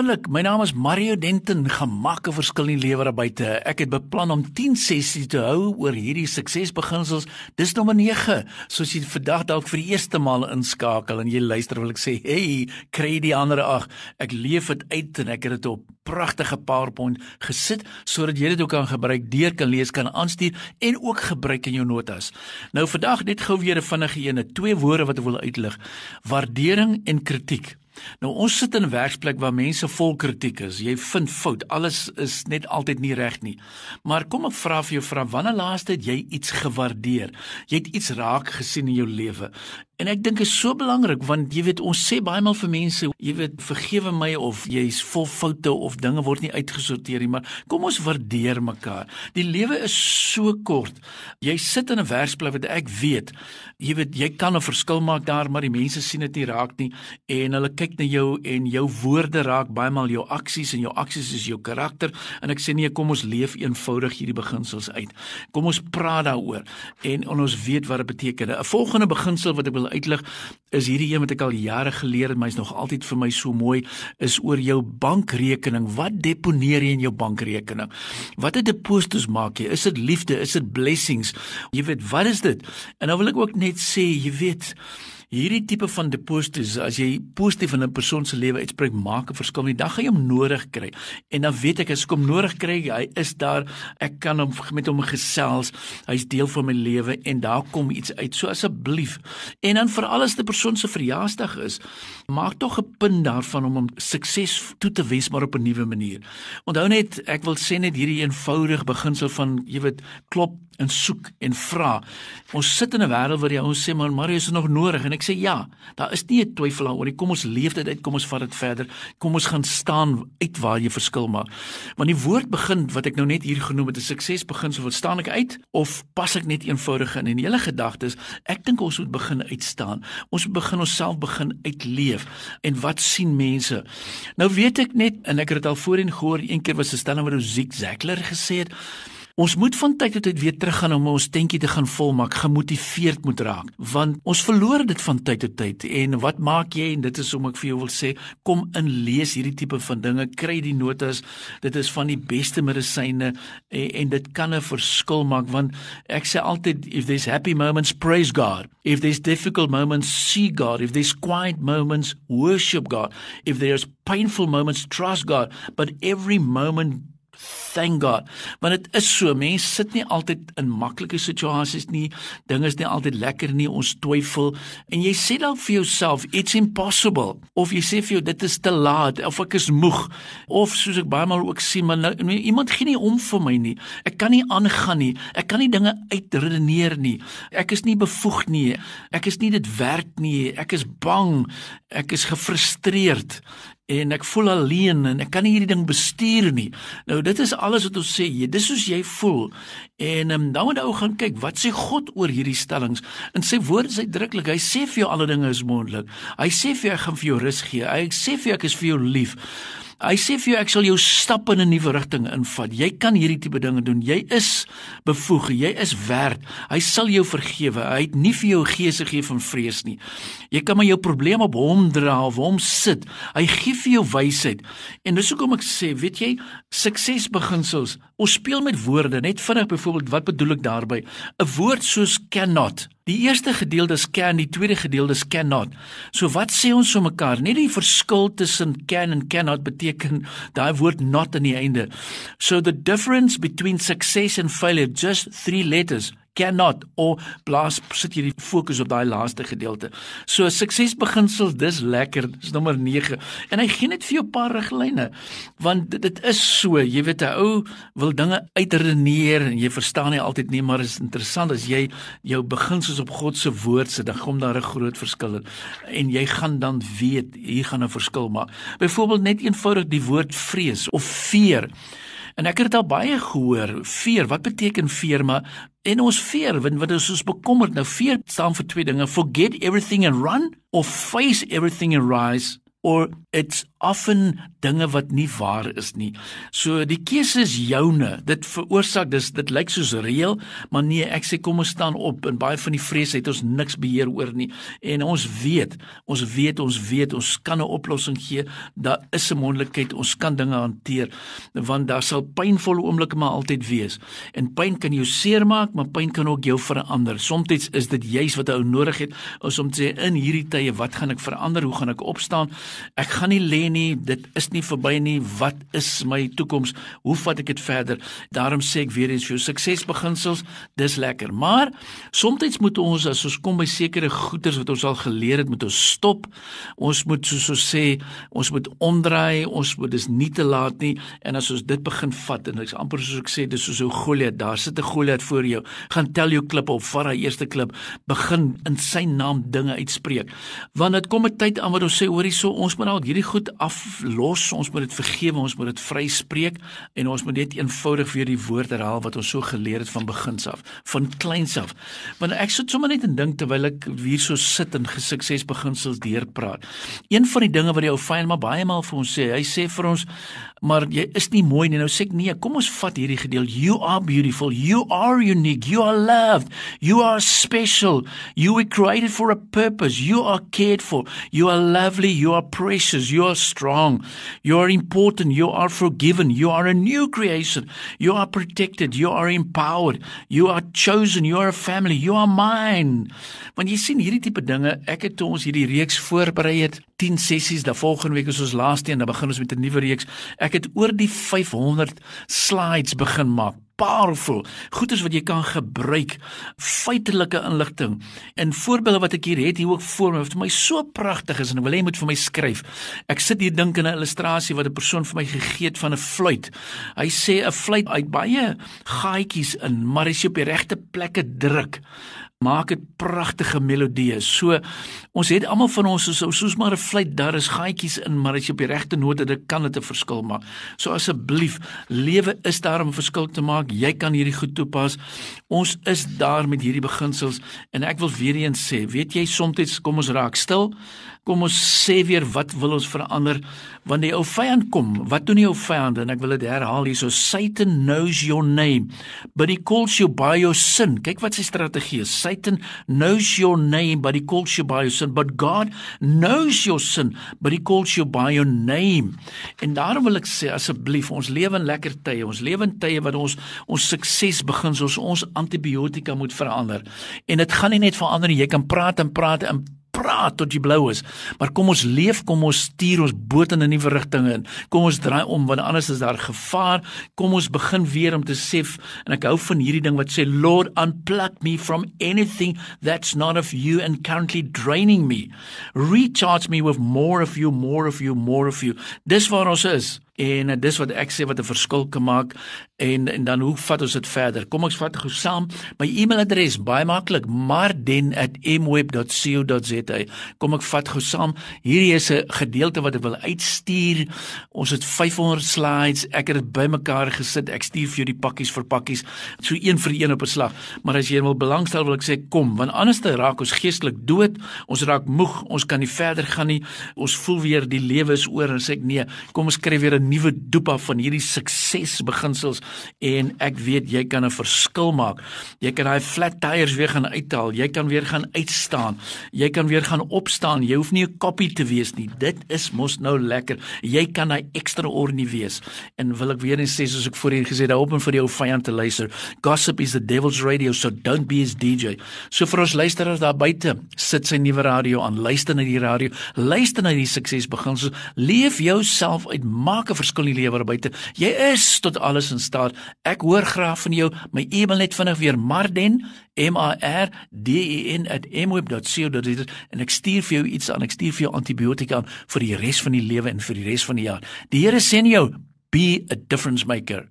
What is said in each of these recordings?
Wonderlik, my naam is Mario Denton, gemaak 'n verskil in die lewe daar buite. Ek het beplan om 10 sessies te hou oor hierdie suksesbeginsels. Dis nommer 9. Soos jy vandag dalk vir die eerste maal inskakel en jy luister, wil ek sê, "Hey, kry die ander ag. Ek leef dit uit en ek het dit op pragtige PowerPoint gesit sodat jy dit ook kan gebruik, deur kan lees, kan aanstuur en ook gebruik in jou notas. Nou vandag net gou weer 'n vinnige ene, twee woorde wat ek wil uitlig. Waardering en kritiek. Nou ons sit in 'n werksplek waar mense vol kritiek is. Jy vind fout. Alles is net altyd nie reg nie. Maar kom ek vra vir jou vra, wanneer laaste het jy iets gewaardeer? Jy het iets raak gesien in jou lewe. En ek dink is so belangrik want jy weet ons sê baie maal vir mense, jy weet vergewe my of jy's vol foute of dinge word nie uitgesorteer nie, maar kom ons waardeer mekaar. Die lewe is so kort. Jy sit in 'n werksplek wat ek weet, jy weet jy kan 'n verskil maak daar, maar die mense sien dit nie raak nie en hulle kyk na jou en jou woorde raak baie maal jou aksies en jou aksies is jou karakter en ek sê nee, kom ons leef eenvoudig hierdie beginsels uit. Kom ons praat daaroor en, en ons weet wat dit beteken. 'n Volgende beginsel wat ek wil uitlig is hierdie een wat ek al jare geleer het, maar is nog altyd vir my so mooi, is oor jou bankrekening. Wat deponeer jy in jou bankrekening? Watter deposito's maak jy? Is dit liefde? Is dit blessings? Jy weet, wat is dit? En nou wil ek ook net sê, jy weet, Hierdie tipe van deposito's as jy positief in 'n persoon se lewe uitspreek, maak 'n verskil. Die dag gaan jy hom nodig kry. En dan weet ek as ek hom nodig kry, hy is daar. Ek kan hom met hom gesels. Hy's deel van my lewe en daar kom iets uit. So asseblief. En dan vir alles die persoon se verjaarsdag is, maak tog 'n punt daarvan om hom sukses toe te wens maar op 'n nuwe manier. Onthou net, ek wil sê net hierdie eenvoudige beginsel van jy weet, klop en soek en vra. Ons sit in 'n wêreld waar jy ons sê maar Marius is nog nodig en ek sê ja, daar is nie 'n twyfel daaroor nie. Kom ons leef dit uit, kom ons vat dit verder. Kom ons gaan staan uit waar jy verskil maak. Want die woord begin wat ek nou net hier genoem het, 'n sukses begin so wat staan ek uit of pas ek net eenvoudig in? En hele gedagte is, ek dink ons moet begin uitstaan. Ons moet begin onsself begin uitleef. En wat sien mense? Nou weet ek net en ek het dit al voorheen gehoor, een keer was 'n stelling wat Zig Ziglar gesê het, Ons moet van tyd tot tyd weer teruggaan om ons tentjie te gaan volmaak, gemotiveerd moet raak, want ons verloor dit van tyd tot tyd. En wat maak jy en dit is om ek vir jou wil sê, kom in lees hierdie tipe van dinge, kry die notas. Dit is van die beste medisyne en, en dit kan 'n verskil maak want ek sê altyd if there's happy moments praise God. If there's difficult moments see God. If there's quiet moments worship God. If there's painful moments trust God. But every moment thank God. Want dit is so, mense sit nie altyd in maklike situasies nie. Dinge is nie altyd lekker nie. Ons twyfel en jy sê dalk vir jouself it's impossible of jy sê vir jou dit is te laat of ek is moeg of soos ek baie maal ook sien maar nou, nee, iemand gee nie om vir my nie. Ek kan nie aangaan nie. Ek kan nie dinge uitredeneer nie. Ek is nie bevoeg nie. Ek is nie dit werd nie. Ek is bang. Ek is gefrustreerd en ek voel alleen en ek kan nie hierdie ding bestuur nie. Nou dit is alles wat ons sê, jy, dis soos jy voel. En um, dan moet ou gaan kyk wat sê God oor hierdie stellings. In sy woord is hy druklik. Hy sê vir jou alle dinge is moontlik. Hy sê vir jou ek gaan vir jou rus gee. Hy sê vir jou ek is vir jou lief. Hy sê vir jou ek sal jou stap in 'n nuwe rigting invat. Jy kan hierdie tipe dinge doen. Jy is bevoeg. Jy is werd. Hy sal jou vergewe. Hy het nie vir jou gees gegee van vrees nie. Jy kan maar jou probleem op hom dra of hom sit. Hy gee vir jou wysheid. En dis hoekom ek sê, weet jy, suksesbeginsels. Ons speel met woorde. Net vinnig byvoorbeeld, wat bedoel ek daarmee? 'n Woord soos cannot Die eerste gedeelte is can, die tweede gedeelte is cannot. So wat sê ons so mekaar? Net die verskil tussen can en cannot beteken daai woord not aan die einde. So the difference between success and failure just three letters cannot of plaas sit jy die fokus op daai laaste gedeelte. So suksesbeginsels dis lekker, dis nommer 9 en hy gee net vir jou 'n paar riglyne want dit, dit is so, jy weet 'n ou wil dinge uitredeneer en jy verstaan nie altyd nie, maar is interessant as jy jou beginsels op God se woord sit, dan kom daar 'n groot verskil in en jy gaan dan weet hier gaan 'n verskil maak. Byvoorbeeld net eenvoudig die woord vrees of fear En ek het dit al baie gehoor. Fear, wat beteken fear? Maar En ons fear, want wat is ons bekommerd? Nou fear staan vir twee dinge: forget everything and run of face everything and rise or it's often dinge wat nie waar is nie. So die keuse is joune. Dit veroorsaak dis dit lyk soos reël, maar nee, ek sê kom ons staan op en baie van die vrees het ons niks beheer oor nie. En ons weet, ons weet, ons weet ons kan 'n oplossing gee. Daar is 'n moontlikheid, ons kan dinge hanteer want daar sal pynvolle oomblikke maar altyd wees. En pyn kan jou seermaak, maar pyn kan ook jou verander. Somstyds is dit juis wat 'n ou nodig het om te sê in hierdie tye, wat gaan ek verander? Hoe gaan ek opstaan? Ek gaan nie lê nie, dit is nie verby nie. Wat is my toekoms? Hoe vat ek dit verder? Daarom sê ek weer eens vir jou suksesbeginsels, dis lekker. Maar soms moet ons as ons kom by sekere goeders wat ons al geleer het, moet ons stop. Ons moet soos ons sê, ons moet omdraai, ons moet dis nie te laat nie. En as ons dit begin vat en ek's amper soos ek sê, dis soos 'n Goliat, daar sit 'n Goliat voor jou. Gaan tel jou klip op, vat daai eerste klip, begin in sy naam dinge uitspreek. Want dit kom 'n tyd aan wat ons sê, hoorie, so ons moet al hierdie goed aflos, ons moet dit vergewe, ons moet dit vryspreek en ons moet net eenvoudig weer die woord herhaal wat ons so geleer het van begins af, van kleins af. Want ek sit sommer net en dink terwyl ek hier so sit en gesuksesbeginsels deurpraat. Een van die dinge wat die ou vyand maar baie maal vir ons sê, hy sê vir ons maar jy is nie mooi nie. Nou sê ek nee, kom ons vat hierdie gedeel. You are beautiful. You are unique. You are loved. You are special. You were created for a purpose. You are cared for. You are lovely. You are precious. You are strong. You are important. You are forgiven. You are a new creation. You are protected. You are empowered. You are chosen. You are a family. You are mine. Want jy sien hierdie tipe dinge, ek het ons hierdie reeks voorberei het 10 sessies, dan volgende week is ons laaste een, dan begin ons met 'n nuwe reeks. Ek het oor die 500 slides begin maak powerful goeders wat jy kan gebruik feitelike inligting en voorbeelde wat ek hier het hier ook voor my wat vir my so pragtig is en ek wil hê jy moet vir my skryf ek sit hier dink in 'n illustrasie wat 'n persoon vir my gegee het van 'n fluit hy sê 'n fluit uit baie gaatjies in maar as jy op die regte plekke druk maak dit pragtige melodieë. So ons het almal van ons soos soos maar 'n fluit, daar is gaatjies in, maar as jy op die regte note dit kan dit 'n verskil maak. So asseblief, lewe is daar om 'n verskil te maak. Jy kan hierdie goed toepas. Ons is daar met hierdie beginsels en ek wil weer eens sê, weet jy soms kom ons raak stil. Kom ons sê weer wat wil ons verander wanneer die ou vyand kom? Wat doen die ou vyand? En ek wil dit herhaal hier. So Satan knows your name, but he calls you by your sin. Kyk wat sy strategie is. Satan knows your name, but he calls you by your sin. But God knows your sin, but he calls you by your name. En daarom wil ek sê asseblief, ons lewe in lekker tye. Ons lewe in tye wat ons ons sukses begin soos ons antibiotika moet verander. En dit gaan nie net verander. Jy kan praat en praat en praat tot jy blou is. Maar kom ons leef, kom ons stuur ons boot in 'n nuwe rigting in. Kom ons draai om want anders is daar gevaar. Kom ons begin weer om te sê en ek hou van hierdie ding wat sê Lord unplug me from anything that's not of you and currently draining me. Recharge me with more of you, more of you, more of you. Dis waar ons is. En dis wat ek sê wat 'n verskil kan maak en en dan hoe vat ons dit verder? Kom ons vat gou saam. My e-mailadres baie maklik, marden@mweb.co.za. Kom ek vat gou saam. Hierdie is 'n gedeelte wat ek wil uitstuur. Ons het 500 slides. Ek het dit bymekaar gesit. Ek stuur vir jou die pakkies vir pakkies, so een vir een op 'n slag. Maar as jy wil belangstel, wil ek sê kom, want anders te raak ons geestelik dood. Ons raak moeg. Ons kan nie verder gaan nie. Ons voel weer die lewe is oor en sê ek nee, kom ons skryf weer 'n nuwe dopa van hierdie suksesbeginsels en ek weet jy kan 'n verskil maak. Jy kan daai flat tires weer gaan uithaal. Jy kan weer gaan uitstaan. Jy kan weer gaan opstaan. Jy hoef nie 'n koppie te wees nie. Dit is mos nou lekker. Jy kan daai extraordinary wees. En wil ek weer eens sê soos ek voorheen gesê het, open vir jou vyand te luister. Gossip is the devil's radio, so don't be his DJ. So vir ons luisteraars daar buite, sit sy nuwe radio aan. Luister na die radio. Luister na die suksesbeginsels. Leef jouself uit. Maak 'n verskil in die lewe buite. Jy is tot alles in staat. Ek hoor graag van jou. My e-mail net vinnig weer Marden M A R D E N @mweb.co.za en ek stuur vir jou iets aan. Ek stuur vir jou antibiotika vir die res van die lewe en vir die res van die jaar. Die Here sê jou be a difference maker.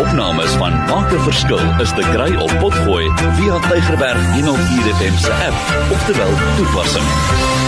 Opnames van Maak 'n Verskil is te kry op Potgooi via Tigerberg 104 FM se app of te wel toepassing.